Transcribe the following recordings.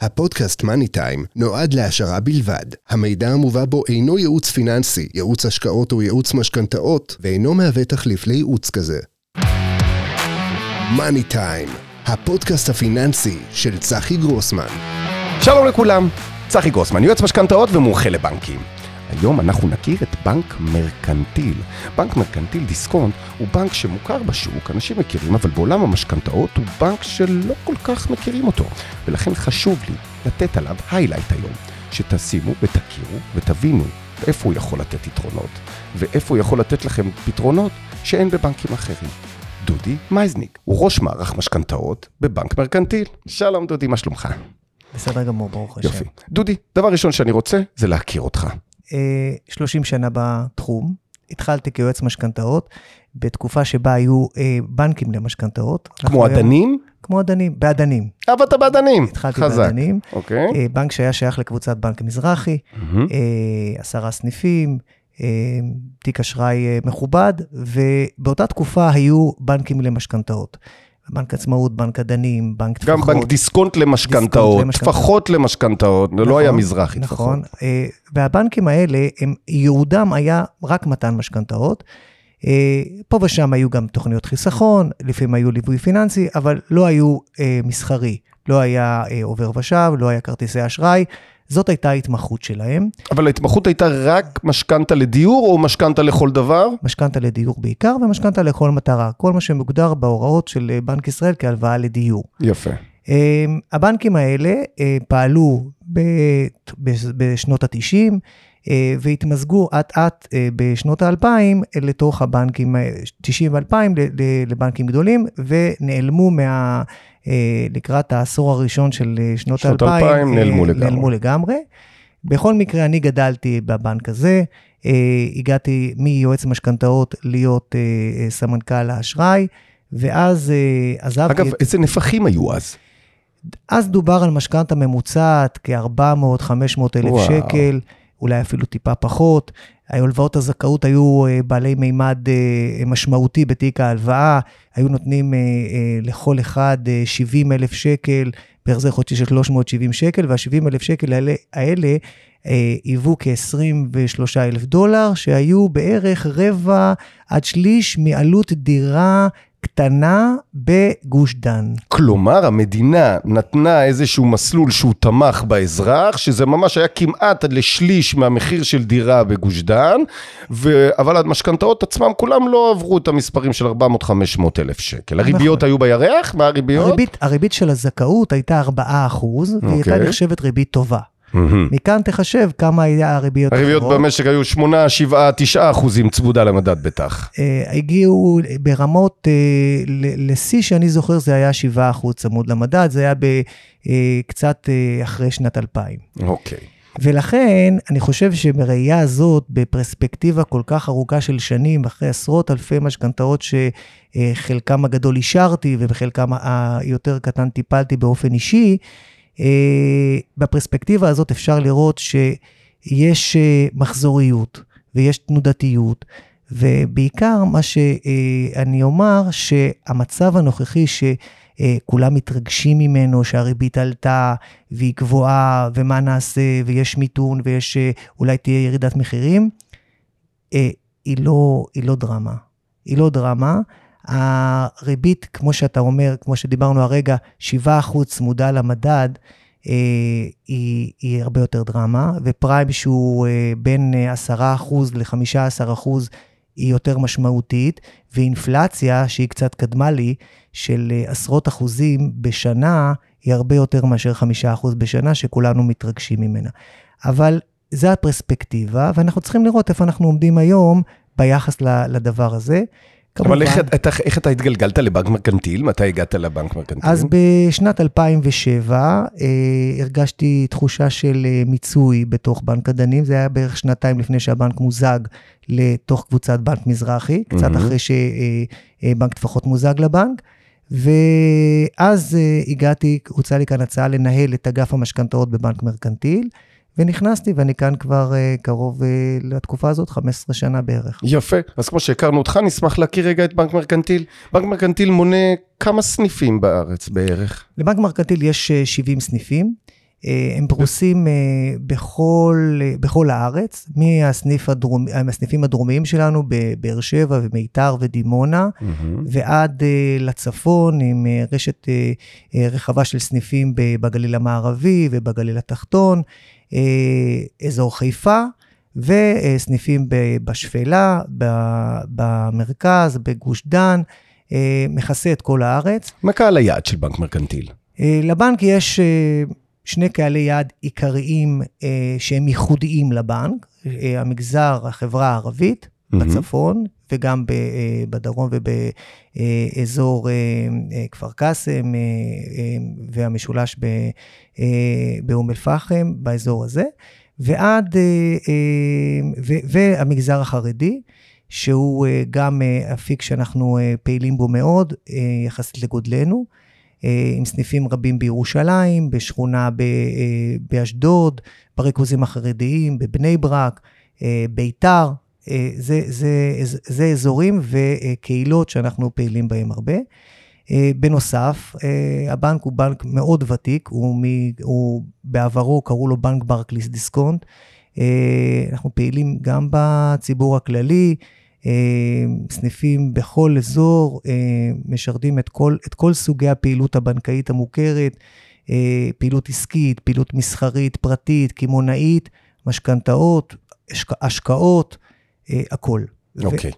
הפודקאסט Money Time נועד להעשרה בלבד. המידע המובא בו אינו ייעוץ פיננסי, ייעוץ השקעות או ייעוץ משכנתאות, ואינו מהווה תחליף לייעוץ כזה. Money Time, הפודקאסט הפיננסי של צחי גרוסמן. שלום לכולם, צחי גרוסמן, יועץ משכנתאות ומומחה לבנקים. היום אנחנו נכיר את בנק מרקנטיל. בנק מרקנטיל דיסקונט הוא בנק שמוכר בשוק, אנשים מכירים, אבל בעולם המשכנתאות הוא בנק שלא כל כך מכירים אותו. ולכן חשוב לי לתת עליו highlight היום, שתשימו ותכירו ותבינו איפה הוא יכול לתת יתרונות, ואיפה הוא יכול לתת לכם פתרונות שאין בבנקים אחרים. דודי מייזניק, הוא ראש מערך משכנתאות בבנק מרקנטיל. שלום דודי, מה שלומך? בסדר גמור, ברוך השם. יופי. דודי, דבר ראשון שאני רוצה זה להכיר אותך. 30 אה, שנה בתחום, התחלתי כיועץ משכנתאות, בתקופה שבה היו אה, בנקים למשכנתאות. כמו אדנים? כמו אדנים, באדנים. עבדת באדנים, התחלתי חזק. באדנים. אוקיי. אה, בנק שהיה שייך לקבוצת בנק מזרחי, mm-hmm. עשרה סניפים, תיק אשראי מכובד, ובאותה תקופה היו בנקים למשכנתאות. בנק עצמאות, בנק הדנים, בנק טפחות. גם בנק דיסקונט למשכנתאות, טפחות למשכנתאות, זה לא היה נכון, מזרחי טפחות. נכון, אה, והבנקים האלה, הם, ייעודם היה רק מתן משכנתאות. אה, פה ושם היו גם תוכניות חיסכון, לפעמים היו ליווי פיננסי, אבל לא היו אה, מסחרי. לא היה עובר ושב, לא היה כרטיסי אשראי. זאת הייתה ההתמחות שלהם. אבל ההתמחות הייתה רק משכנתה לדיור או משכנתה לכל דבר? משכנתה לדיור בעיקר ומשכנתה לכל מטרה. כל מה שמוגדר בהוראות של אה, בנק ישראל כהלוואה לדיור. יפה. אמ, הבנקים האלה אה, פעלו בשנות ה-90 אה, והתמזגו אט-אט בשנות ה-2000 לתוך הבנקים, 90 ו-2000 לבנקים גדולים, ונעלמו מה... אה, לקראת העשור הראשון של אה, שנות האלפיים, אה, נעלמו לגמרי. נעלמו לגמרי. בכל מקרה, אני גדלתי בבנק הזה, הגעתי מיועץ משכנתאות להיות סמנכ"ל האשראי, ואז עזבתי... אגב, איזה נפחים היו אז? אז דובר על משכנתה ממוצעת, כ-400-500 אלף שקל, אולי אפילו טיפה פחות. הלוואות הזכאות היו אה, בעלי מימד אה, משמעותי בתיק ההלוואה, היו נותנים אה, לכל אחד 70 אלף שקל בהחזר חודשי של 370 שקל, וה-70 אלף שקל האלה, האלה היוו כ-23 אלף דולר, שהיו בערך רבע עד שליש מעלות דירה קטנה בגוש דן. כלומר, המדינה נתנה איזשהו מסלול שהוא תמך באזרח, שזה ממש היה כמעט עד לשליש מהמחיר של דירה בגוש דן, ו... אבל המשכנתאות עצמם כולם לא עברו את המספרים של 400-500 אלף שקל. הריביות נכון. היו בירח? מה הריביות? הריבית, הריבית של הזכאות הייתה 4 אחוז, והיא הייתה אוקיי. נחשבת ריבית טובה. מכאן תחשב כמה היה הריביות הריביות במשק היו 8, 7, 9 אחוזים צמודה למדד בטח. אה, הגיעו ברמות, אה, לשיא שאני זוכר זה היה 7 אחוז צמוד למדד, זה היה קצת אה, אחרי שנת 2000. אוקיי. ולכן, אני חושב שבראייה הזאת, בפרספקטיבה כל כך ארוכה של שנים, אחרי עשרות אלפי משכנתאות שחלקם הגדול אישרתי ובחלקם היותר קטן טיפלתי באופן אישי, אה, בפרספקטיבה הזאת אפשר לראות שיש אה, מחזוריות ויש תנודתיות, ובעיקר מה שאני אומר, שהמצב הנוכחי שכולם מתרגשים ממנו, שהריבית עלתה והיא גבוהה, ומה נעשה, ויש מיתון, ויש אה, אולי תהיה ירידת מחירים, היא לא, היא לא דרמה. היא לא דרמה. הריבית, כמו שאתה אומר, כמו שדיברנו הרגע, 7% צמודה למדד, אה, היא, היא הרבה יותר דרמה, ופריים שהוא אה, בין 10% ל-15% היא יותר משמעותית, ואינפלציה, שהיא קצת קדמה לי, של אה, עשרות אחוזים בשנה, היא הרבה יותר מאשר 5% בשנה, שכולנו מתרגשים ממנה. אבל זו הפרספקטיבה, ואנחנו צריכים לראות איפה אנחנו עומדים היום ביחס לדבר הזה. אבל איך, איך, איך אתה התגלגלת לבנק מרקנטיל? מתי הגעת לבנק מרקנטיל? אז בשנת 2007 אה, הרגשתי תחושה של אה, מיצוי בתוך בנק הדנים, זה היה בערך שנתיים לפני שהבנק מוזג לתוך קבוצת בנק מזרחי, קצת mm-hmm. אחרי שבנק אה, טפחות מוזג לבנק. ואז אה, הגעתי, הוצעה לי כאן הצעה לנהל את אגף המשכנתאות בבנק מרקנטיל. ונכנסתי, ואני כאן כבר uh, קרוב uh, לתקופה הזאת, 15 שנה בערך. יפה, אז כמו שהכרנו אותך, נשמח להכיר רגע את בנק מרקנטיל. בנק מרקנטיל מונה כמה סניפים בארץ בערך? לבנק מרקנטיל יש uh, 70 סניפים. אה, הם פרוסים אה, בכל, אה, בכל הארץ, מהסניף הדרומ, מהסניפים הדרומיים שלנו בבאר שבע ומיתר ודימונה, mm-hmm. ועד לצפון עם רשת רחבה של סניפים בגליל המערבי ובגליל התחתון, אזור חיפה. וסניפים בשפלה, במרכז, בגוש דן, מכסה את כל הארץ. מה קהל היעד של בנק מרקנטיל? לבנק יש שני קהלי יעד עיקריים אה, שהם ייחודיים לבנק, אה, המגזר, החברה הערבית mm-hmm. בצפון, וגם ב, אה, בדרום ובאזור אה, אה, כפר קאסם אה, אה, והמשולש אה, באום אל-פחם, באזור הזה, ועד, אה, אה, ו, והמגזר החרדי. שהוא אה, גם אה, אפיק שאנחנו אה, פעילים בו מאוד, יחסית לגודלנו. אה, עם סניפים רבים בירושלים, בשכונה אה, באשדוד, בריכוזים החרדיים, בבני ברק, אה, ביתר. זה, זה, זה, זה אזורים וקהילות שאנחנו פעילים בהם הרבה. בנוסף, הבנק הוא בנק מאוד ותיק, הוא, מ, הוא בעברו קראו לו בנק ברקליס דיסקונט. אנחנו פעילים גם בציבור הכללי, סניפים בכל אזור, אה, משרתים את כל, את כל סוגי הפעילות הבנקאית המוכרת, אה, פעילות עסקית, פעילות מסחרית, פרטית, קמעונאית, משכנתאות, השקעות, הכל. אוקיי. Okay.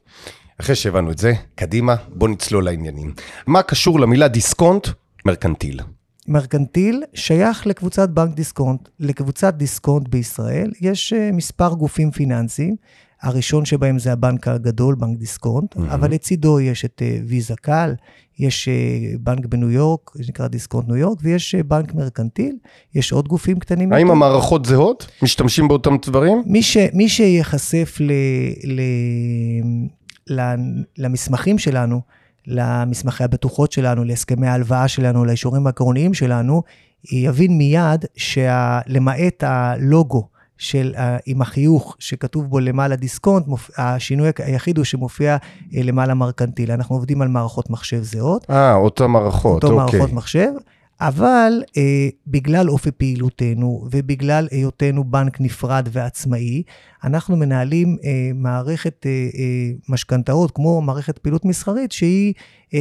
אחרי שהבנו את זה, קדימה, בוא נצלול לעניינים. מה קשור למילה דיסקונט? מרקנטיל. מרקנטיל שייך לקבוצת בנק דיסקונט. לקבוצת דיסקונט בישראל יש מספר גופים פיננסיים הראשון שבהם זה הבנק הגדול, בנק דיסקונט, mm-hmm. אבל לצידו יש את uh, ויזה קל, יש uh, בנק בניו יורק, שנקרא דיסקונט ניו יורק, ויש uh, בנק מרקנטיל, יש עוד גופים קטנים. האם יותר. המערכות זהות? משתמשים באותם דברים? מי, ש, מי שייחשף ל, ל, ל, למסמכים שלנו, למסמכי הבטוחות שלנו, להסכמי ההלוואה שלנו, לאישורים העקרוניים שלנו, יבין מיד שלמעט הלוגו, של, uh, עם החיוך שכתוב בו למעלה דיסקונט, מופ... השינוי היחיד הוא שמופיע uh, למעלה מרקנטיל. אנחנו עובדים על מערכות מחשב זהות. אה, אותה מערכות, אותו אוקיי. מערכות מחשב, אבל uh, בגלל אופי פעילותנו ובגלל היותנו בנק נפרד ועצמאי, אנחנו מנהלים uh, מערכת uh, uh, משכנתאות, כמו מערכת פעילות מסחרית, שהיא uh,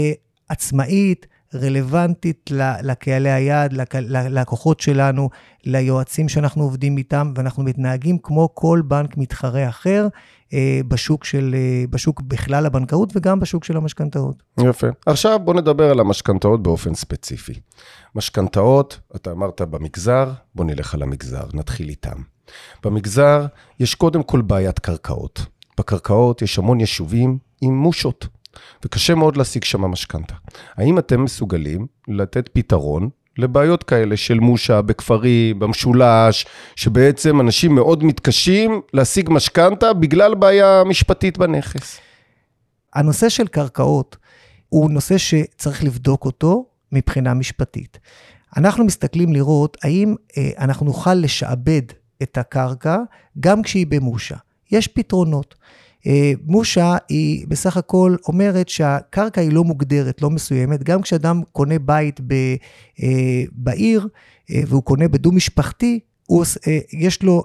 עצמאית, רלוונטית לקהלי היעד, ללקוחות שלנו, ליועצים שאנחנו עובדים איתם, ואנחנו מתנהגים כמו כל בנק מתחרה אחר אה, בשוק, של, אה, בשוק בכלל הבנקאות וגם בשוק של המשכנתאות. יפה. עכשיו בוא נדבר על המשכנתאות באופן ספציפי. משכנתאות, אתה אמרת במגזר, בוא נלך על המגזר, נתחיל איתם. במגזר יש קודם כל בעיית קרקעות. בקרקעות יש המון יישובים עם מושות. וקשה מאוד להשיג שם משכנתה. האם אתם מסוגלים לתת פתרון לבעיות כאלה של מושה בכפרים, במשולש, שבעצם אנשים מאוד מתקשים להשיג משכנתה בגלל בעיה משפטית בנכס? הנושא של קרקעות הוא נושא שצריך לבדוק אותו מבחינה משפטית. אנחנו מסתכלים לראות האם אה, אנחנו נוכל לשעבד את הקרקע גם כשהיא במושה. יש פתרונות. אה, מושה היא בסך הכל אומרת שהקרקע היא לא מוגדרת, לא מסוימת. גם כשאדם קונה בית ב, אה, בעיר, אה, והוא קונה בדו-משפחתי, הוא, יש לו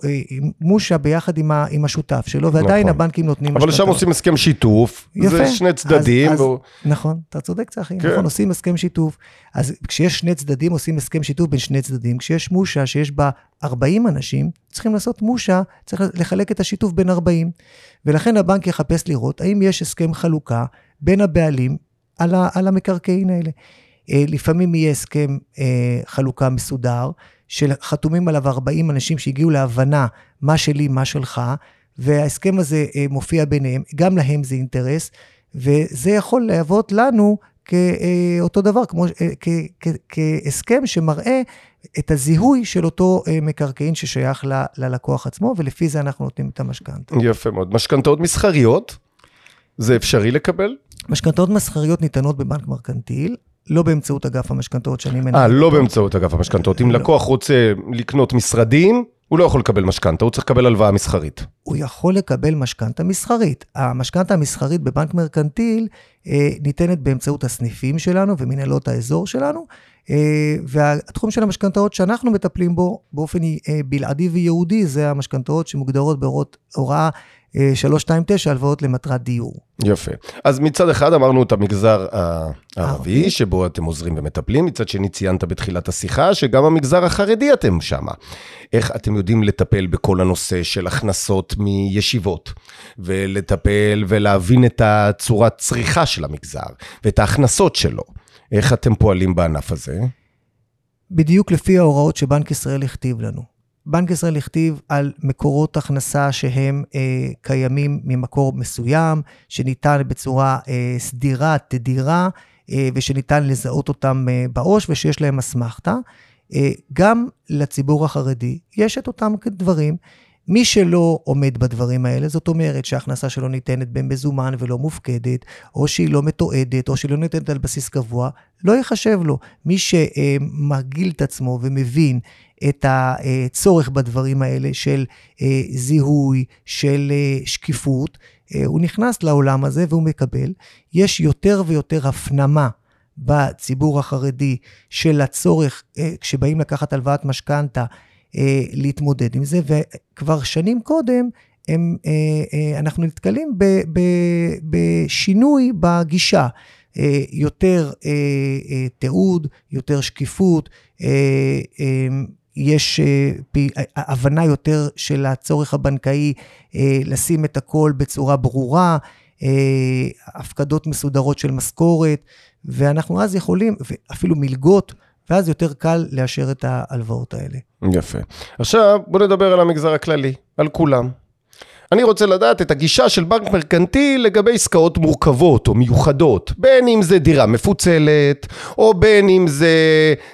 מושה ביחד עם, ה, עם השותף שלו, ועדיין נכון. הבנקים נותנים... אבל שם עושים הסכם שיתוף, יפה. זה שני צדדים. אז, והוא... אז, נכון, אתה צודק, צחי, כן. נכון, עושים הסכם שיתוף. אז כשיש שני צדדים, עושים הסכם שיתוף בין שני צדדים. כשיש מושה שיש בה 40 אנשים, צריכים לעשות מושה, צריך לחלק את השיתוף בין 40. ולכן הבנק יחפש לראות האם יש הסכם חלוקה בין הבעלים על, ה, על המקרקעין האלה. אה, לפעמים יהיה הסכם אה, חלוקה מסודר, שחתומים עליו 40 אנשים שהגיעו להבנה מה שלי, מה שלך, וההסכם הזה אה, מופיע ביניהם, גם להם זה אינטרס, וזה יכול להוות לנו כאותו דבר, כמו, כהסכם שמראה את הזיהוי של אותו מקרקעין ששייך ל, ללקוח עצמו, ולפי זה אנחנו נותנים את המשכנתה. יפה מאוד. משכנתאות מסחריות, זה אפשרי לקבל? משכנתאות מסחריות ניתנות בבנק מרקנטיל, לא באמצעות אגף המשכנתאות שאני מנהל. אה, לא באמצעות אגף המשכנתאות. אם לא. לקוח רוצה לקנות משרדים, הוא לא יכול לקבל משכנתה, הוא צריך לקבל הלוואה מסחרית. הוא יכול לקבל משכנתה מסחרית. המשכנתה המסחרית בבנק מרקנטיל אה, ניתנת באמצעות הסניפים שלנו ומנהלות האזור שלנו, והתחום של המשכנתאות שאנחנו מטפלים בו באופן בלעדי וייעודי, זה המשכנתאות שמוגדרות בהוראה 329, הלוואות למטרת דיור. יפה. אז מצד אחד אמרנו את המגזר הערבי, שבו אתם עוזרים ומטפלים, מצד שני ציינת בתחילת השיחה, שגם המגזר החרדי אתם שם. איך אתם יודעים לטפל בכל הנושא של הכנסות מישיבות, ולטפל ולהבין את הצורת צריכה של המגזר, ואת ההכנסות שלו. איך אתם פועלים בענף הזה? בדיוק לפי ההוראות שבנק ישראל הכתיב לנו. בנק ישראל הכתיב על מקורות הכנסה שהם אה, קיימים ממקור מסוים, שניתן בצורה אה, סדירה, תדירה, אה, ושניתן לזהות אותם אה, בעו"ש ושיש להם אסמכתה. אה, גם לציבור החרדי יש את אותם דברים. מי שלא עומד בדברים האלה, זאת אומרת שההכנסה שלו ניתנת במזומן ולא מופקדת, או שהיא לא מתועדת, או שהיא לא ניתנת על בסיס קבוע, לא ייחשב לו. מי שמרגיל את עצמו ומבין את הצורך בדברים האלה של אה, זיהוי, של אה, שקיפות, אה, הוא נכנס לעולם הזה והוא מקבל. יש יותר ויותר הפנמה בציבור החרדי של הצורך, כשבאים לקחת הלוואת משכנתה, להתמודד עם זה, וכבר שנים קודם, הם, אנחנו נתקלים ב, ב, בשינוי בגישה. יותר תיעוד, יותר שקיפות, יש אה, אה, הבנה יותר של הצורך הבנקאי אה, לשים את הכל בצורה ברורה, הפקדות מסודרות של משכורת, ואנחנו אז יכולים, אפילו מלגות, ואז יותר קל לאשר את ההלוואות האלה. יפה. עכשיו בוא נדבר על המגזר הכללי, על כולם. אני רוצה לדעת את הגישה של בנק מרקנטיל לגבי עסקאות מורכבות או מיוחדות, בין אם זה דירה מפוצלת, או בין אם זה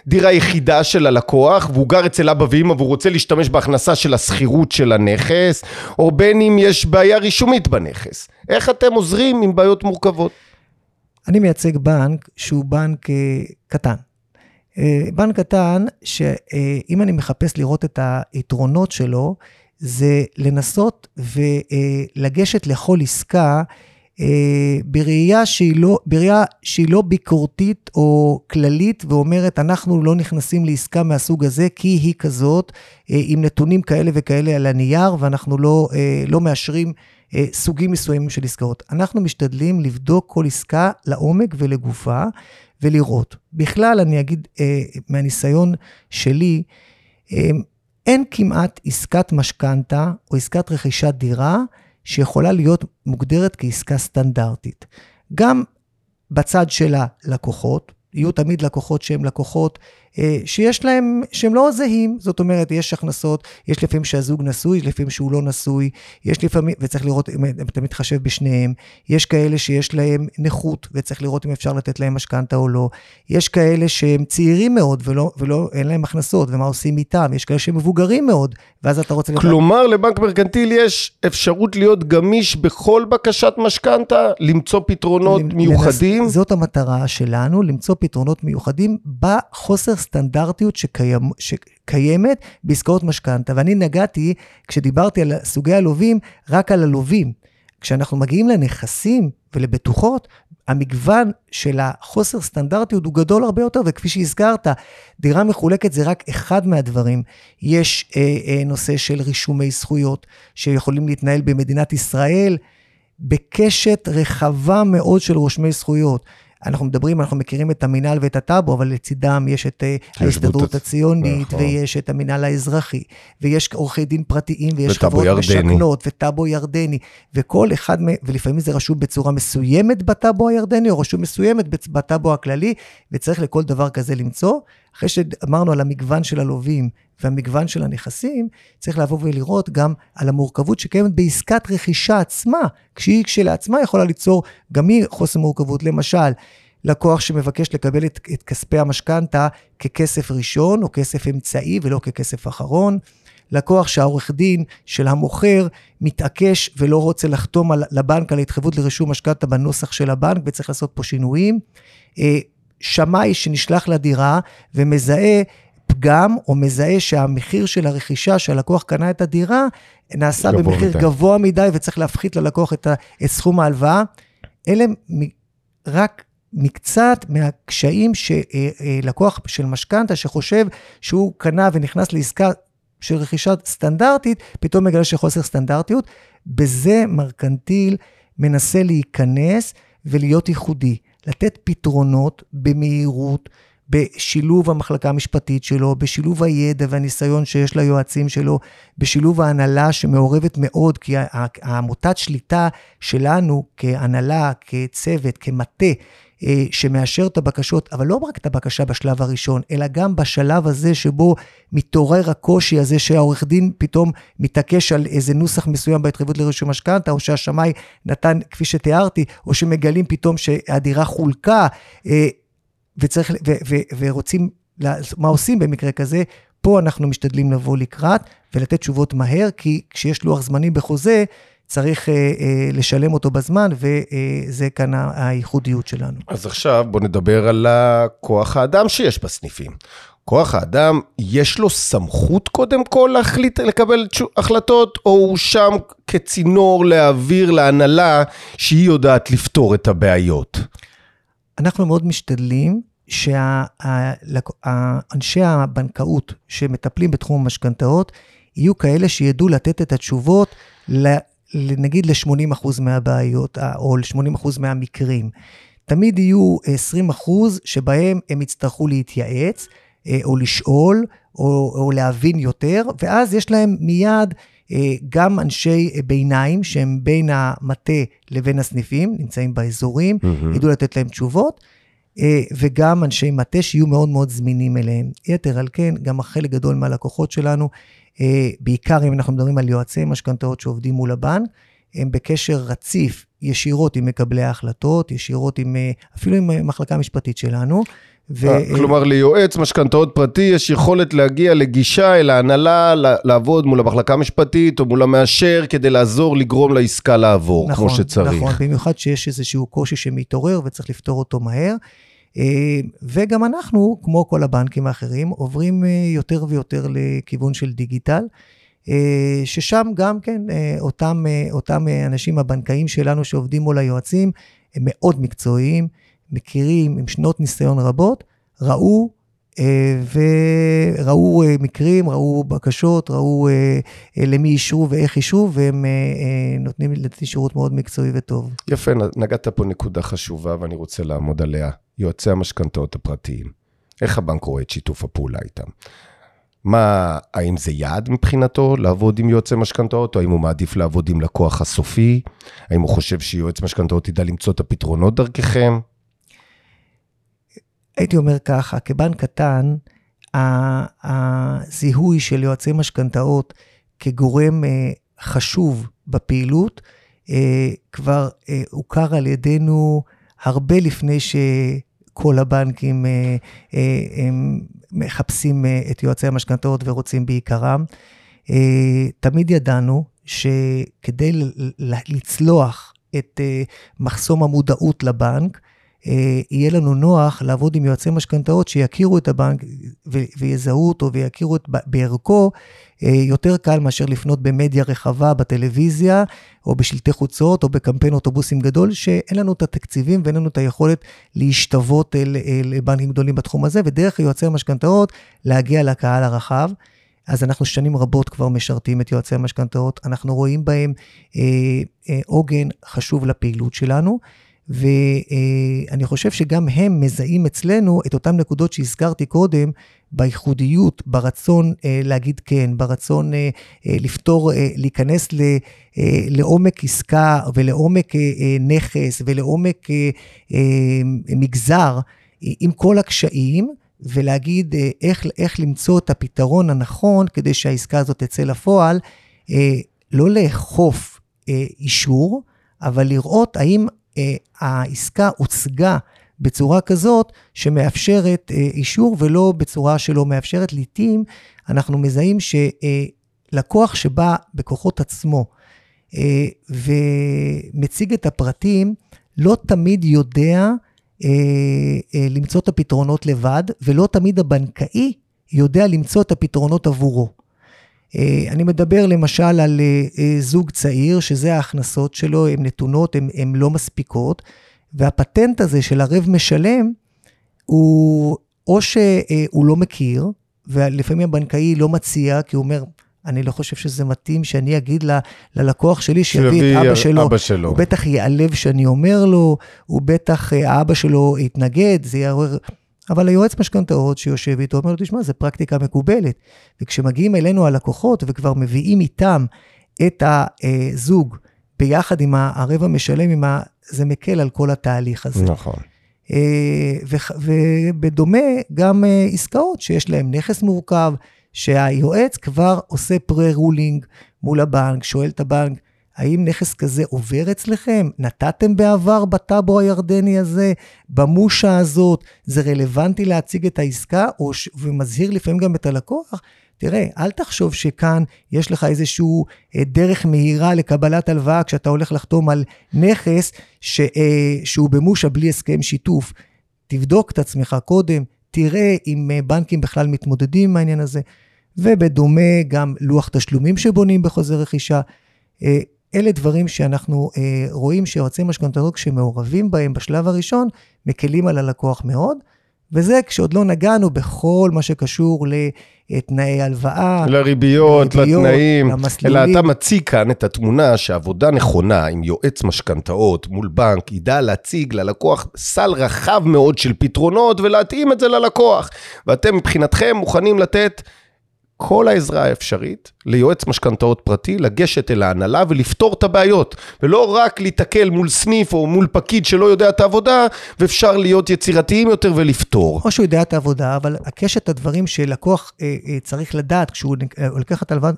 דירה יחידה של הלקוח, והוא גר אצל אבא ואמא והוא רוצה להשתמש בהכנסה של השכירות של הנכס, או בין אם יש בעיה רישומית בנכס. איך אתם עוזרים עם בעיות מורכבות? אני מייצג בנק שהוא בנק אה, קטן. אה, בנק קטן, שאם אני מחפש לראות את היתרונות שלו, זה לנסות ולגשת לכל עסקה בראייה שהיא, לא, בראייה שהיא לא ביקורתית או כללית ואומרת, אנחנו לא נכנסים לעסקה מהסוג הזה כי היא כזאת, אה, עם נתונים כאלה וכאלה על הנייר, ואנחנו לא, אה, לא מאשרים סוגים מסוימים של עסקאות. אנחנו משתדלים לבדוק כל עסקה לעומק ולגופה ולראות. בכלל, אני אגיד מהניסיון שלי, אין כמעט עסקת משכנתה או עסקת רכישת דירה שיכולה להיות מוגדרת כעסקה סטנדרטית. גם בצד של הלקוחות, יהיו תמיד לקוחות שהם לקוחות שיש להם, שהם לא זהים, זאת אומרת, יש הכנסות, יש לפעמים שהזוג נשוי, לפעמים שהוא לא נשוי, יש לפעמים, וצריך לראות אם אתה מתחשב בשניהם, יש כאלה שיש להם נכות, וצריך לראות אם אפשר לתת להם משכנתה או לא, יש כאלה שהם צעירים מאוד ולא, ולא, אין להם הכנסות, ומה עושים איתם, יש כאלה שהם מבוגרים מאוד, ואז אתה רוצה... כלומר, לת... לבנק מרקנטיל יש אפשרות להיות גמיש בכל בקשת משכנתה, למצוא פתרונות מיוחדים? לנס... זאת המטרה שלנו, למצוא פתרונות מיוחדים בחוסר סטנדרטיות שקיים, שקיימת בעסקאות משכנתה. ואני נגעתי, כשדיברתי על סוגי הלווים, רק על הלווים. כשאנחנו מגיעים לנכסים ולבטוחות, המגוון של החוסר סטנדרטיות הוא גדול הרבה יותר, וכפי שהזכרת, דירה מחולקת זה רק אחד מהדברים. יש אה, אה, נושא של רישומי זכויות שיכולים להתנהל במדינת ישראל בקשת רחבה מאוד של רושמי זכויות. אנחנו מדברים, אנחנו מכירים את המינהל ואת הטאבו, אבל לצידם יש את אה, ההסתדרות הציונית, נכון. ויש את המינהל האזרחי, ויש עורכי דין פרטיים, ויש חברות משכנות, וטאבו ירדני, וכל אחד ולפעמים זה רשום בצורה מסוימת בטאבו הירדני, או רשום מסוימת בטאבו הכללי, וצריך לכל דבר כזה למצוא. אחרי שאמרנו על המגוון של הלווים והמגוון של הנכסים, צריך לבוא ולראות גם על המורכבות שקיימת בעסקת רכישה עצמה, כשהיא כשלעצמה יכולה ליצור גם היא חוסר מורכבות. למשל, לקוח שמבקש לקבל את, את כספי המשכנתה ככסף ראשון או כסף אמצעי ולא ככסף אחרון. לקוח שהעורך דין של המוכר מתעקש ולא רוצה לחתום על, לבנק על ההתחייבות לרישום משכנתה בנוסח של הבנק וצריך לעשות פה שינויים. אה, שמאי שנשלח לדירה ומזהה פגם, או מזהה שהמחיר של הרכישה שהלקוח קנה את הדירה, נעשה במחיר מדי. גבוה מדי וצריך להפחית ללקוח את, ה, את סכום ההלוואה. אלה רק מקצת מהקשיים שלקוח של משכנתה שחושב שהוא קנה ונכנס לעסקה של רכישה סטנדרטית, פתאום מגלה שחוסר סטנדרטיות. בזה מרקנטיל מנסה להיכנס ולהיות ייחודי, לתת פתרונות במהירות, בשילוב המחלקה המשפטית שלו, בשילוב הידע והניסיון שיש ליועצים שלו, בשילוב ההנהלה שמעורבת מאוד, כי העמותת שליטה שלנו כהנהלה, כצוות, כמטה, שמאשר את הבקשות, אבל לא רק את הבקשה בשלב הראשון, אלא גם בשלב הזה שבו מתעורר הקושי הזה שהעורך דין פתאום מתעקש על איזה נוסח מסוים בהתחייבות לרישום משכנתה, או שהשמאי נתן, כפי שתיארתי, או שמגלים פתאום שהדירה חולקה, אה, וצריך, ו, ו, ורוצים, מה עושים במקרה כזה? פה אנחנו משתדלים לבוא לקראת ולתת תשובות מהר, כי כשיש לוח זמנים בחוזה, צריך אה, אה, לשלם אותו בזמן, וזה אה, כאן הייחודיות שלנו. אז עכשיו בוא נדבר על כוח האדם שיש בסניפים. כוח האדם, יש לו סמכות קודם כל להחליט, לקבל החלטות, או הוא שם כצינור להעביר להנהלה שהיא יודעת לפתור את הבעיות? אנחנו מאוד משתדלים שאנשי הבנקאות שמטפלים בתחום המשכנתאות, יהיו כאלה שידעו לתת את התשובות נגיד ל-80% מהבעיות, או ל-80% מהמקרים. תמיד יהיו 20% שבהם הם יצטרכו להתייעץ, אה, או לשאול, או, או להבין יותר, ואז יש להם מיד אה, גם אנשי ביניים שהם בין המטה לבין הסניפים, נמצאים באזורים, mm-hmm. ידעו לתת להם תשובות. אה, וגם אנשי מטה שיהיו מאוד מאוד זמינים אליהם. יתר על כן, גם החלק גדול מהלקוחות שלנו, אה, בעיקר אם אנחנו מדברים על יועצי משכנתאות שעובדים מול הבנק, הם בקשר רציף ישירות עם מקבלי ההחלטות, ישירות עם, אה, אפילו עם המחלקה המשפטית שלנו. ו... כלומר, ליועץ משכנתאות פרטי יש יכולת להגיע לגישה אל ההנהלה, לעבוד מול המחלקה המשפטית או מול המאשר כדי לעזור לגרום לעסקה לעבור נכון, כמו שצריך. נכון, במיוחד שיש איזשהו קושי שמתעורר וצריך לפתור אותו מהר. אה, וגם אנחנו, כמו כל הבנקים האחרים, עוברים אה, יותר ויותר לכיוון של דיגיטל, אה, ששם גם כן אותם, אותם אנשים הבנקאים שלנו שעובדים מול היועצים, הם מאוד מקצועיים, מכירים עם שנות ניסיון רבות, ראו וראו מקרים, ראו בקשות, ראו למי אישרו ואיך אישרו, והם נותנים לדעתי שירות מאוד מקצועי וטוב. יפה, נגעת פה נקודה חשובה ואני רוצה לעמוד עליה. יועצי המשכנתאות הפרטיים. איך הבנק רואה את שיתוף הפעולה איתם? מה, האם זה יעד מבחינתו לעבוד עם יועצי משכנתאות, או האם הוא מעדיף לעבוד עם לקוח הסופי? האם הוא חושב שיועץ משכנתאות ידע למצוא את הפתרונות דרככם? הייתי אומר ככה, כבנק קטן, הזיהוי של יועצי משכנתאות כגורם אה, חשוב בפעילות, אה, כבר אה, הוכר על ידינו הרבה לפני ש... כל הבנקים מחפשים את יועצי המשכנתאות ורוצים בעיקרם. תמיד ידענו שכדי לצלוח את מחסום המודעות לבנק, יהיה לנו נוח לעבוד עם יועצי משכנתאות שיכירו את הבנק ויזהו אותו ויכירו את בערכו, אה, יותר קל מאשר לפנות במדיה רחבה, בטלוויזיה, או בשלטי חוצות, או בקמפיין אוטובוסים גדול, שאין לנו את התקציבים ואין לנו את היכולת להשתוות לבנקים גדולים בתחום הזה, ודרך יועצי המשכנתאות להגיע לקהל הרחב. אז אנחנו שנים רבות כבר משרתים את יועצי המשכנתאות, אנחנו רואים בהם אה, עוגן אה, אה, חשוב לפעילות שלנו. ואני חושב שגם הם מזהים אצלנו את אותן נקודות שהזכרתי קודם, בייחודיות, ברצון אה, להגיד כן, ברצון אה, אה, לפתור, להיכנס ל, לעומק עסקה ולעומק נכס ולעומק מגזר, עם כל הקשיים, ולהגיד איך, איך למצוא את הפתרון הנכון כדי שהעסקה הזאת תצא לפועל, לא לאכוף אישור, אבל לראות האם העסקה הוצגה בצורה כזאת שמאפשרת אה, אישור ולא בצורה שלא מאפשרת. לעתים אנחנו מזהים שלקוח שבא בכוחות עצמו אה, ומציג את הפרטים, לא תמיד יודע למצוא את הפתרונות לבד, ולא תמיד הבנקאי יודע למצוא את הפתרונות עבורו. אני מדבר למשל על זוג צעיר, שזה ההכנסות שלו, הן נתונות, הן לא מספיקות, והפטנט הזה של ערב משלם, הוא או שהוא לא מכיר, ולפעמים הבנקאי לא מציע, כי הוא אומר, אני לא חושב שזה מתאים שאני אגיד ל, ללקוח שלי שיביא את אבא שלו. אבא שלו. הוא בטח ייעלב שאני אומר לו, הוא בטח, אה, האבא שלו יתנגד, זה יעורר... אבל היועץ משכנתאות שיושב איתו אומר לו, תשמע, זו פרקטיקה מקובלת. וכשמגיעים אלינו הלקוחות וכבר מביאים איתם את הזוג ביחד עם הערב המשלם, עם ה... זה מקל על כל התהליך הזה. נכון. אה, ובדומה גם אה, עסקאות שיש להן נכס מורכב, שהיועץ כבר עושה פרה-רולינג מול הבנק, שואל את הבנק, האם נכס כזה עובר אצלכם? נתתם בעבר בטאבו הירדני הזה, במושה הזאת, זה רלוונטי להציג את העסקה, או ש... ומזהיר לפעמים גם את הלקוח? תראה, אל תחשוב שכאן יש לך איזושהי אה, דרך מהירה לקבלת הלוואה כשאתה הולך לחתום על נכס ש, אה, שהוא במושה בלי הסכם שיתוף. תבדוק את עצמך קודם, תראה אם אה, בנקים בכלל מתמודדים עם העניין הזה. ובדומה גם לוח תשלומים שבונים בחוזה רכישה. אלה דברים שאנחנו אה, רואים שיועצי משכנתאות כשמעורבים בהם בשלב הראשון, מקלים על הלקוח מאוד. וזה כשעוד לא נגענו בכל מה שקשור לתנאי הלוואה. לריביות, לריביות לתנאים. למסלולים. אלא אתה מציג כאן את התמונה שעבודה נכונה עם יועץ משכנתאות מול בנק, ידע להציג ללקוח סל רחב מאוד של פתרונות ולהתאים את זה ללקוח. ואתם מבחינתכם מוכנים לתת כל העזרה האפשרית ליועץ משכנתאות פרטי, לגשת אל ההנהלה ולפתור את הבעיות, ולא רק להתקל מול סניף או מול פקיד שלא יודע את העבודה, ואפשר להיות יצירתיים יותר ולפתור. או שהוא יודע את העבודה, אבל הקשת הדברים שלקוח אה, אה, צריך לדעת כשהוא אה, לוקח את הלוואה,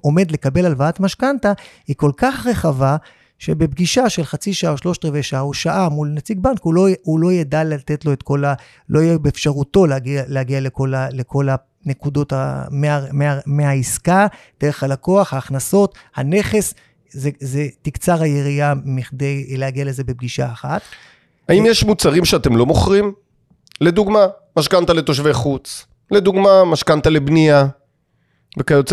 עומד לקבל הלוואת משכנתה, היא כל כך רחבה, שבפגישה של חצי שעה או שלושת רבעי שעה או שעה מול נציג בנק, הוא לא, הוא לא ידע לתת לו את כל ה... לא יהיה באפשרותו להגיע, להגיע לכל, ה, לכל הנקודות ה, מה, מה, מהעסקה, דרך הלקוח, ההכנסות, הנכס, זה, זה תקצר היריעה מכדי להגיע לזה בפגישה אחת. האם יש מוצרים שאתם לא מוכרים? לדוגמה, משכנתה לתושבי חוץ, לדוגמה, משכנתה לבנייה,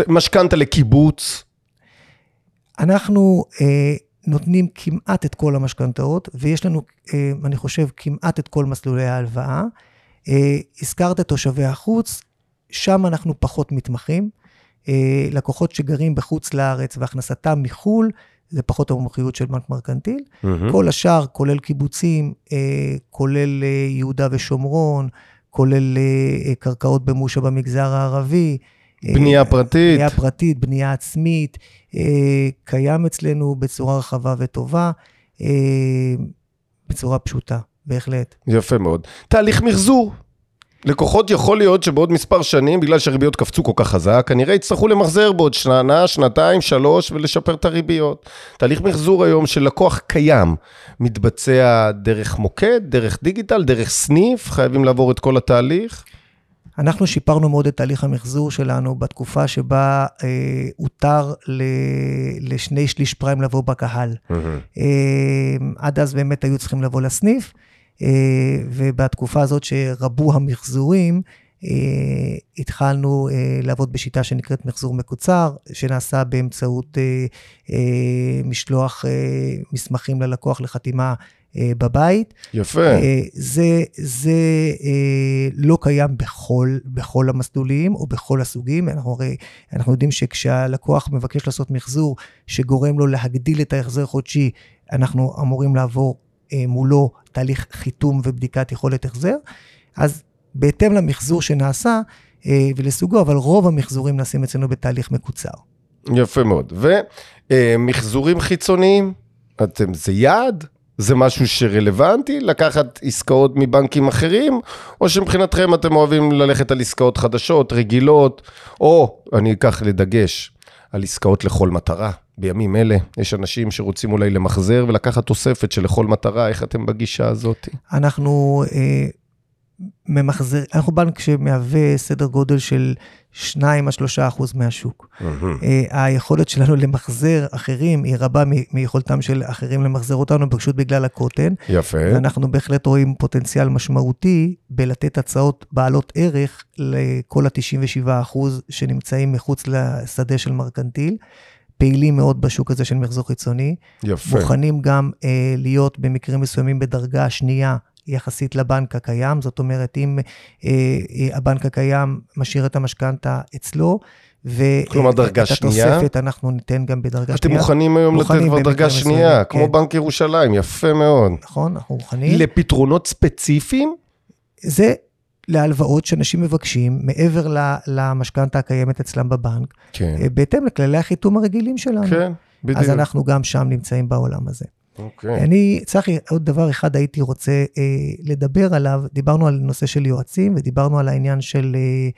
משכנתה לקיבוץ. אנחנו אה, נותנים כמעט את כל המשכנתאות, ויש לנו, אה, אני חושב, כמעט את כל מסלולי ההלוואה. אה, הזכרת תושבי החוץ, שם אנחנו פחות מתמחים. אה, לקוחות שגרים בחוץ לארץ והכנסתם מחו"ל, זה פחות המומחיות של בנק מרקנטיל. Mm-hmm. כל השאר, כולל קיבוצים, כולל יהודה ושומרון, כולל קרקעות במושה במגזר הערבי, בנייה פרטית. בנייה פרטית, בנייה עצמית, אה, קיים אצלנו בצורה רחבה וטובה, אה, בצורה פשוטה, בהחלט. יפה מאוד. תהליך מחזור. לקוחות יכול להיות שבעוד מספר שנים, בגלל שהריביות קפצו כל כך חזק, כנראה יצטרכו למחזר בעוד שנה, שנתיים, שלוש, ולשפר את הריביות. תהליך מחזור היום של לקוח קיים, מתבצע דרך מוקד, דרך דיגיטל, דרך סניף, חייבים לעבור את כל התהליך. אנחנו שיפרנו מאוד את תהליך המחזור שלנו בתקופה שבה אה, הותר ל, לשני שליש פריים לבוא בקהל. Mm-hmm. אה, עד אז באמת היו צריכים לבוא לסניף, ובתקופה הזאת שרבו המחזורים, אה, התחלנו אה, לעבוד בשיטה שנקראת מחזור מקוצר, שנעשה באמצעות אה, אה, משלוח אה, מסמכים ללקוח לחתימה אה, בבית. יפה. אה, זה, זה אה, לא קיים בכל, בכל המסלולים או בכל הסוגים. אנחנו הרי, אנחנו יודעים שכשהלקוח מבקש לעשות מחזור שגורם לו להגדיל את ההחזר חודשי, אנחנו אמורים לעבור מולו תהליך חיתום ובדיקת יכולת החזר. אז בהתאם למחזור שנעשה ולסוגו, אבל רוב המחזורים נעשים אצלנו בתהליך מקוצר. יפה מאוד. ומחזורים חיצוניים, אתם, זה יעד? זה משהו שרלוונטי, לקחת עסקאות מבנקים אחרים, או שמבחינתכם אתם אוהבים ללכת על עסקאות חדשות, רגילות, או, אני אקח לדגש, על עסקאות לכל מטרה. בימים אלה יש אנשים שרוצים אולי למחזר ולקחת תוספת של לכל מטרה, איך אתם בגישה הזאת? אנחנו אה, ממחזר, אנחנו בנק שמהווה סדר גודל של 2 עד 3 אחוז מהשוק. Mm-hmm. היכולת שלנו למחזר אחרים היא רבה מיכולתם של אחרים למחזר אותנו, פשוט בגלל הקוטן. יפה. ואנחנו בהחלט רואים פוטנציאל משמעותי בלתת הצעות בעלות ערך לכל ה-97 אחוז שנמצאים מחוץ לשדה של מרקנטיל. פעילים מאוד בשוק הזה של מחזור חיצוני. יפה. מוכנים גם אה, להיות במקרים מסוימים בדרגה שנייה יחסית לבנק הקיים, זאת אומרת, אם אה, אה, הבנק הקיים משאיר את המשכנתה אצלו, כלומר, דרגה ואת שנייה? התוספת אנחנו ניתן גם בדרגה אתם שנייה. מוכנים היום לתת מוכנים כבר דרגה שנייה, מסוימים, כמו כן. בנק ירושלים, יפה מאוד. נכון, אנחנו מוכנים. לפתרונות ספציפיים? זה להלוואות שאנשים מבקשים מעבר למשכנתה הקיימת אצלם בבנק, כן, אה, בהתאם לכללי החיתום הרגילים שלנו. כן, בדיוק. אז אנחנו גם שם נמצאים בעולם הזה. אוקיי. אני, צחי, עוד דבר אחד הייתי רוצה אה, לדבר עליו. דיברנו על נושא של יועצים ודיברנו על העניין של אה,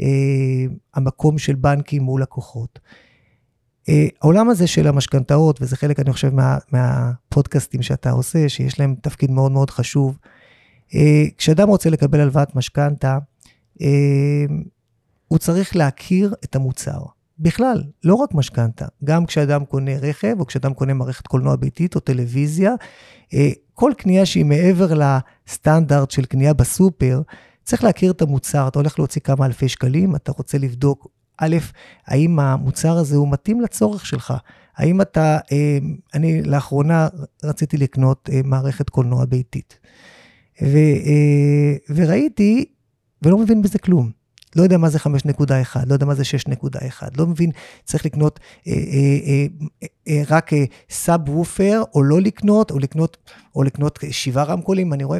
אה, המקום של בנקים מול לקוחות. אה, העולם הזה של המשכנתאות, וזה חלק, אני חושב, מה, מהפודקאסטים שאתה עושה, שיש להם תפקיד מאוד מאוד חשוב. אה, כשאדם רוצה לקבל הלוואת משכנתה, אה, הוא צריך להכיר את המוצר. בכלל, לא רק משכנתה, גם כשאדם קונה רכב, או כשאדם קונה מערכת קולנוע ביתית או טלוויזיה, אה, כל קנייה שהיא מעבר לסטנדרט של קנייה בסופר, צריך להכיר את המוצר. אתה הולך להוציא כמה אלפי שקלים, אתה רוצה לבדוק, א', האם המוצר הזה הוא מתאים לצורך שלך? האם אתה, אני לאחרונה רציתי לקנות מערכת קולנוע ביתית. ו, אה, וראיתי, ולא מבין בזה כלום. לא יודע מה זה 5.1, לא יודע מה זה 6.1, לא מבין, צריך לקנות אה, אה, אה, אה, רק אה, סאב וופר, או לא לקנות, או לקנות, או לקנות שבעה רמקולים, אני רואה.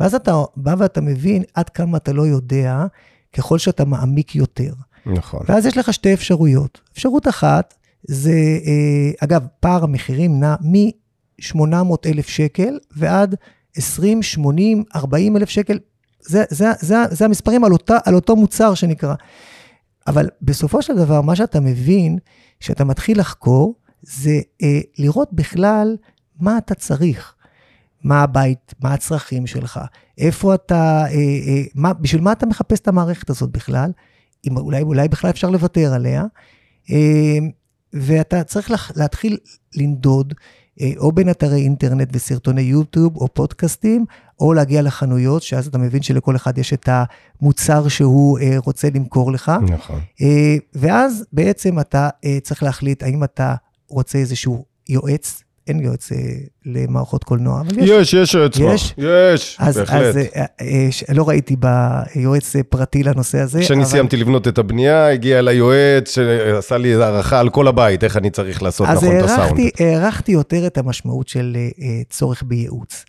ואז אתה בא ואתה מבין עד כמה אתה לא יודע, ככל שאתה מעמיק יותר. נכון. ואז יש לך שתי אפשרויות. אפשרות אחת, זה, אה, אגב, פער המחירים נע מ-800 אלף שקל ועד 20, 80, 40 אלף שקל. זה, זה, זה, זה המספרים על, אותה, על אותו מוצר שנקרא. אבל בסופו של דבר, מה שאתה מבין, כשאתה מתחיל לחקור, זה אה, לראות בכלל מה אתה צריך. מה הבית, מה הצרכים שלך, איפה אתה, אה, אה, מה, בשביל מה אתה מחפש את המערכת הזאת בכלל, אם אולי, אולי בכלל אפשר לוותר עליה, אה, ואתה צריך לח, להתחיל לנדוד, או בין אתרי אינטרנט וסרטוני יוטיוב או פודקאסטים, או להגיע לחנויות, שאז אתה מבין שלכל אחד יש את המוצר שהוא אה, רוצה למכור לך. נכון. אה, ואז בעצם אתה אה, צריך להחליט האם אתה רוצה איזשהו יועץ, אין יועץ אה, למערכות קולנוע, אבל יש. יש, יש יועץ יש? יש, אז, בהחלט. אז אה, אה, לא ראיתי ביועץ פרטי לנושא הזה. כשאני אבל- סיימתי לבנות את הבנייה, הגיע אליי יועץ שעשה לי הערכה על כל הבית, איך אני צריך לעשות אז נכון את הסאונד. הערכתי, הערכתי יותר את המשמעות של צורך בייעוץ.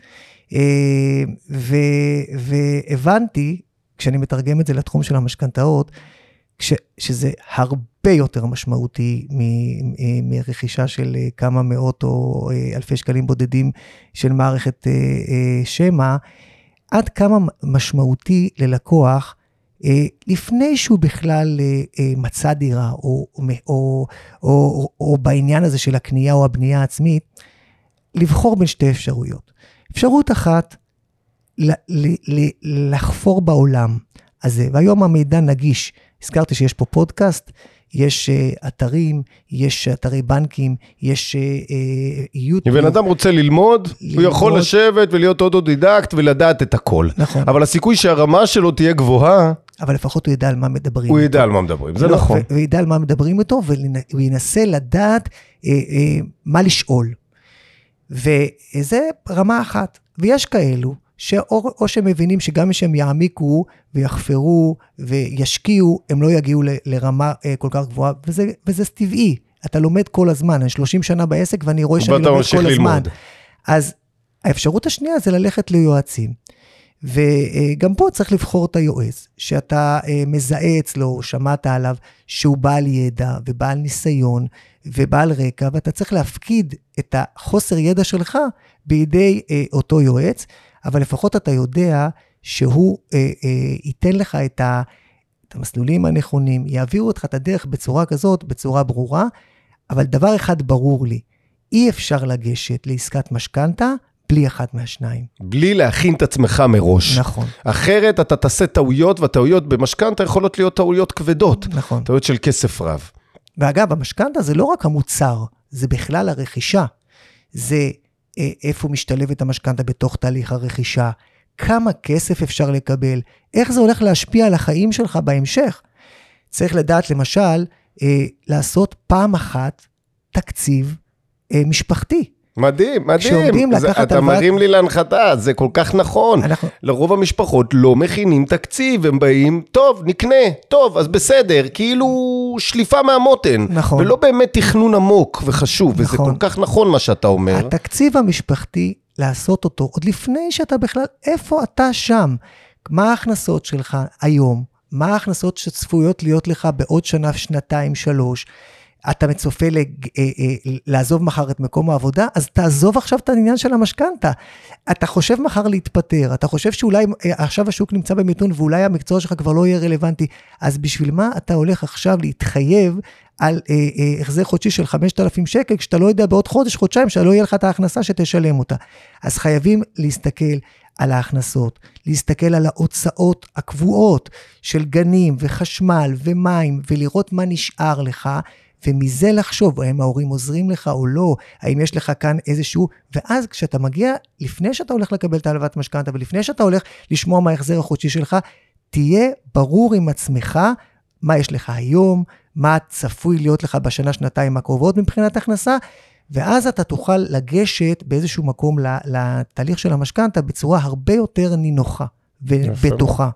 ו- והבנתי, כשאני מתרגם את זה לתחום של המשכנתאות, כש- שזה הרבה יותר משמעותי מ- מ- מרכישה של אה, כמה מאות או אה, אלפי שקלים בודדים של מערכת אה, שמע, עד כמה משמעותי ללקוח, לפני שהוא בכלל מצא דירה, או, או, או, או, או בעניין הזה של הקנייה או הבנייה העצמית, לבחור בין שתי אפשרויות. אפשרות אחת, לחפור בעולם הזה, והיום המידע נגיש. הזכרתי שיש פה פודקאסט, יש uh, אתרים, יש אתרי בנקים, יש uh, יוטיוב. אם בן אדם רוצה ללמוד, הוא ללמוד. יכול לשבת ולהיות אוטודידקט ולדעת את הכל. נכון, אבל הסיכוי שהרמה שלו תהיה גבוהה, אבל לפחות הוא ידע על מה מדברים. הוא. ידע על מה מדברים, זה לא, נכון. ו- וידע על מה מדברים איתו, והוא ינסה לדעת אה, אה, מה לשאול. וזה רמה אחת. ויש כאלו, שאו או שהם מבינים שגם אם שהם יעמיקו ויחפרו וישקיעו, הם לא יגיעו ל- לרמה אה, כל כך גבוהה, וזה, וזה טבעי. אתה לומד כל הזמן, אני 30 שנה בעסק ואני רואה שאני לומד כל הזמן. ללמוד. אז האפשרות השנייה זה ללכת ליועצים. וגם פה צריך לבחור את היועץ, שאתה אה, מזהה אצלו, שמעת עליו, שהוא בעל ידע ובעל ניסיון ובעל רקע, ואתה צריך להפקיד את החוסר ידע שלך בידי אה, אותו יועץ, אבל לפחות אתה יודע שהוא אה, אה, ייתן לך את, ה, את המסלולים הנכונים, יעבירו אותך את הדרך בצורה כזאת, בצורה ברורה, אבל דבר אחד ברור לי, אי אפשר לגשת לעסקת משכנתה בלי אחת מהשניים. בלי להכין את עצמך מראש. נכון, אחרת אתה תעשה טעויות, והטעויות במשכנתה יכולות להיות טעויות כבדות. נכון. טעויות של כסף רב. ואגב, המשכנתה זה לא רק המוצר, זה בכלל הרכישה. זה איפה משתלבת המשכנתה בתוך תהליך הרכישה, כמה כסף אפשר לקבל, איך זה הולך להשפיע על החיים שלך בהמשך. צריך לדעת, למשל, אה, לעשות פעם אחת תקציב אה, משפחתי. מדהים, מדהים. זה, אתה מרים לי להנחתה, זה כל כך נכון. אנחנו- לרוב המשפחות לא מכינים תקציב, הם באים, טוב, נקנה, טוב, אז בסדר, כאילו שליפה מהמותן. נכון. ולא באמת תכנון עמוק וחשוב, וזה נכון. כל כך נכון מה שאתה אומר. התקציב המשפחתי, לעשות אותו עוד לפני שאתה בכלל, איפה אתה שם? מה ההכנסות שלך היום? מה ההכנסות שצפויות להיות לך בעוד שנה, שנתיים, שלוש? אתה מצופה לג, אה, אה, לעזוב מחר את מקום העבודה, אז תעזוב עכשיו את העניין של המשכנתה. אתה חושב מחר להתפטר, אתה חושב שאולי אה, עכשיו השוק נמצא במיתון ואולי המקצוע שלך כבר לא יהיה רלוונטי, אז בשביל מה אתה הולך עכשיו להתחייב על החזר חודשי של 5,000 שקל, כשאתה לא יודע בעוד חודש, חודשיים, שלא יהיה לך את ההכנסה שתשלם אותה. אז חייבים להסתכל על ההכנסות, להסתכל על ההוצאות הקבועות של גנים וחשמל ומים, ולראות מה נשאר לך, ומזה לחשוב, האם ההורים עוזרים לך או לא, האם יש לך כאן איזשהו, ואז כשאתה מגיע, לפני שאתה הולך לקבל את ההלוואת משכנתה, ולפני שאתה הולך לשמוע מה ההחזר החודשי שלך, תהיה ברור עם עצמך מה יש לך היום, מה צפוי להיות לך בשנה, שנתיים הקרובות מבחינת הכנסה, ואז אתה תוכל לגשת באיזשהו מקום לתהליך של המשכנתה בצורה הרבה יותר נינוחה ובטוחה.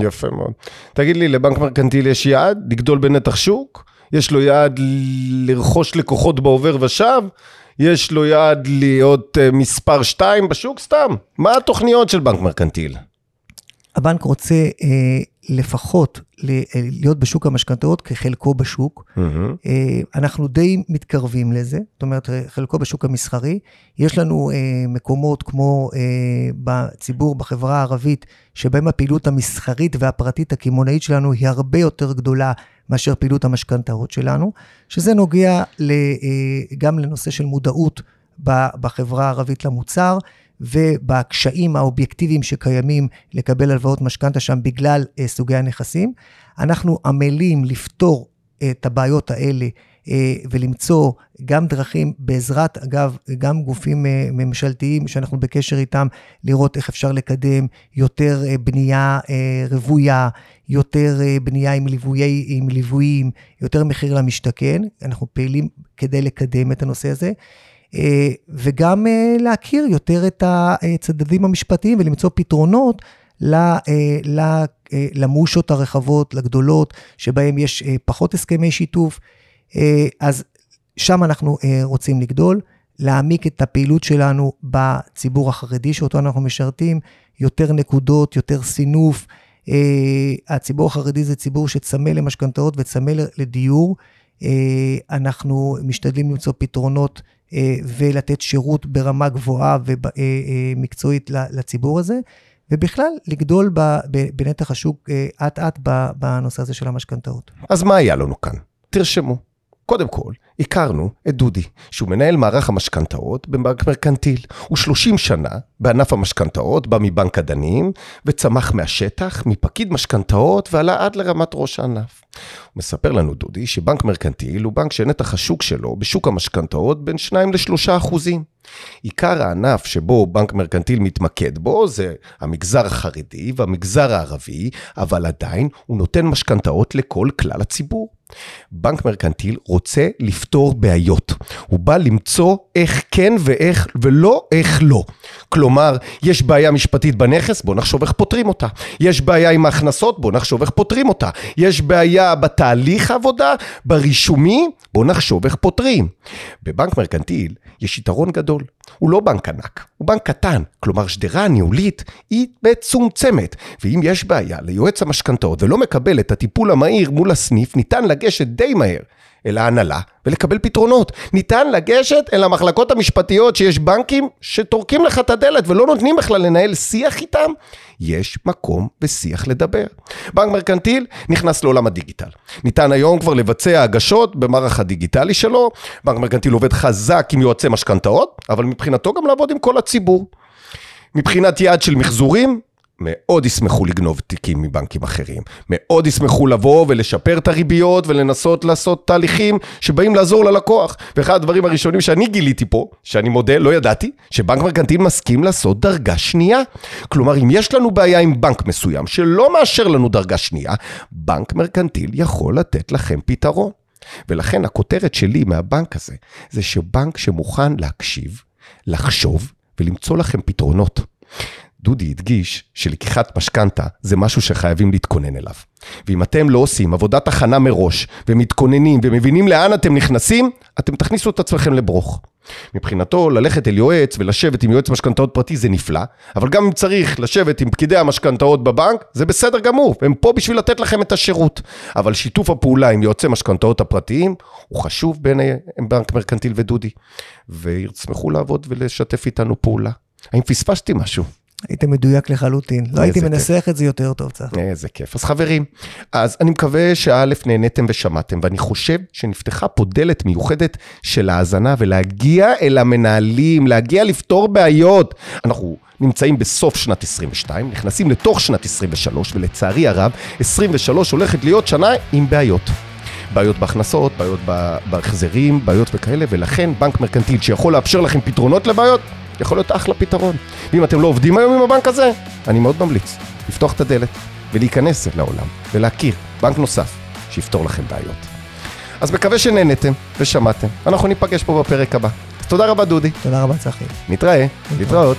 יפה מאוד. תגיד לי, לבנק מרקנטיל יש יעד לגדול בנתח שוק? יש לו יעד לרכוש לקוחות בעובר ושב? יש לו יעד להיות אה, מספר 2 בשוק סתם? מה התוכניות של בנק מרקנטיל? הבנק רוצה אה, לפחות ל- אה, להיות בשוק המשכנתאות כחלקו בשוק. מהמם. אה, אנחנו די מתקרבים לזה, זאת אומרת, אה, חלקו בשוק המסחרי. יש לנו אה, מקומות כמו אה, בציבור, בחברה הערבית, שבהם הפעילות המסחרית והפרטית הקמעונאית שלנו היא הרבה יותר גדולה מאשר פעילות המשכנתאות שלנו, שזה נוגע אה, גם לנושא של מודעות בחברה הערבית למוצר. ובקשיים האובייקטיביים שקיימים לקבל הלוואות משכנתה שם בגלל אה, סוגי הנכסים. אנחנו עמלים לפתור אה, את הבעיות האלה ולמצוא גם דרכים בעזרת, אגב, גם גופים אה, ממשלתיים שאנחנו בקשר איתם, לראות איך אפשר לקדם יותר אה, בנייה אה, רוויה, יותר אה, בנייה עם, ליווי, עם ליוויים, יותר מחיר למשתכן. אנחנו פעילים כדי לקדם את הנושא הזה. אה, וגם אה, להכיר יותר את הצדדים המשפטיים ולמצוא פתרונות אה, אה, למושות הרחבות, לגדולות, שבהם יש אה, פחות הסכמי שיתוף. אה, אז שם אנחנו אה, רוצים לגדול, להעמיק את הפעילות שלנו בציבור החרדי שאותו אנחנו משרתים, יותר נקודות, יותר סינוף. אה, הציבור החרדי זה ציבור שצמא למשכנתאות וצמא לדיור. אנחנו משתדלים למצוא פתרונות ולתת שירות ברמה גבוהה ומקצועית לציבור הזה, ובכלל לגדול בנתח השוק אט-אט בנושא הזה של המשכנתאות. אז מה היה לנו כאן? תרשמו. קודם כל, הכרנו את דודי, שהוא מנהל מערך המשכנתאות בבנק מרקנטיל. הוא 30 שנה בענף המשכנתאות, בא מבנק הדנים, וצמח מהשטח, מפקיד משכנתאות, ועלה עד לרמת ראש הענף. הוא מספר לנו, דודי, שבנק מרקנטיל הוא בנק שנתח השוק שלו בשוק המשכנתאות בין 2 ל-3 אחוזים. עיקר הענף שבו בנק מרקנטיל מתמקד בו זה המגזר החרדי והמגזר הערבי, אבל עדיין הוא נותן משכנתאות לכל כלל הציבור. בנק מרקנטיל רוצה לפתור בעיות. הוא בא למצוא איך כן ואיך ולא איך לא. כלומר, יש בעיה משפטית בנכס, בוא נחשוב איך פותרים אותה. יש בעיה עם ההכנסות, בוא נחשוב איך פותרים אותה. יש בעיה בתהליך העבודה, ברישומי, בוא נחשוב איך פותרים. בבנק מרקנטיל יש יתרון גדול. הוא לא בנק ענק, הוא בנק קטן. כלומר, שדרה הניהולית היא מצומצמת. ואם יש בעיה ליועץ המשכנתאות ולא מקבל את הטיפול המהיר מול הסניף, ניתן לגשת די מהר אל ההנהלה ולקבל פתרונות. ניתן לגשת אל המחלקות המשפטיות שיש בנקים שטורקים לך את הדלת ולא נותנים בכלל לנהל שיח איתם. יש מקום ושיח לדבר. בנק מרקנטיל נכנס לעולם הדיגיטל. ניתן היום כבר לבצע הגשות במערך הדיגיטלי שלו. בנק מרקנטיל עובד חזק עם יועצי משכנתאות, אבל מבחינתו גם לעבוד עם כל הציבור. מבחינת יעד של מחזורים, מאוד ישמחו לגנוב תיקים מבנקים אחרים. מאוד ישמחו לבוא ולשפר את הריביות ולנסות לעשות תהליכים שבאים לעזור ללקוח. ואחד הדברים הראשונים שאני גיליתי פה, שאני מודה, לא ידעתי, שבנק מרקנטיל מסכים לעשות דרגה שנייה. כלומר, אם יש לנו בעיה עם בנק מסוים שלא מאשר לנו דרגה שנייה, בנק מרקנטיל יכול לתת לכם פתרון. ולכן הכותרת שלי מהבנק הזה, זה שבנק שמוכן להקשיב, לחשוב ולמצוא לכם פתרונות. דודי הדגיש שלקיחת משכנתה זה משהו שחייבים להתכונן אליו. ואם אתם לא עושים עבודת הכנה מראש, ומתכוננים ומבינים לאן אתם נכנסים, אתם תכניסו את עצמכם לברוך. מבחינתו, ללכת אל יועץ ולשבת עם יועץ משכנתאות פרטי זה נפלא, אבל גם אם צריך לשבת עם פקידי המשכנתאות בבנק, זה בסדר גמור, הם פה בשביל לתת לכם את השירות. אבל שיתוף הפעולה עם יועצי משכנתאות הפרטיים הוא חשוב בעיני בנק מרקנטיל ודודי, וישמחו לעבוד ולשתף איתנו פעולה. האם פספסתי משהו? היית מדויק לחלוטין. לא הייתי מנסח את זה יותר טוב, צחי. איזה כיף. אז חברים, אז אני מקווה שא' נהניתם ושמעתם, ואני חושב שנפתחה פה דלת מיוחדת של האזנה ולהגיע אל המנהלים, להגיע לפתור בעיות. אנחנו נמצאים בסוף שנת 22, נכנסים לתוך שנת 23, ולצערי הרב, 23 הולכת להיות שנה עם בעיות. בעיות בהכנסות, בעיות בהחזרים, בעיות וכאלה, ולכן בנק מרקנטיל שיכול לאפשר לכם פתרונות לבעיות, יכול להיות אחלה פתרון. ואם אתם לא עובדים היום עם הבנק הזה, אני מאוד ממליץ לפתוח את הדלת ולהיכנס לעולם ולהכיר בנק נוסף שיפתור לכם בעיות. אז מקווה שנהנתם ושמעתם, אנחנו ניפגש פה בפרק הבא. תודה רבה דודי. תודה רבה צחי. נתראה, להתראות.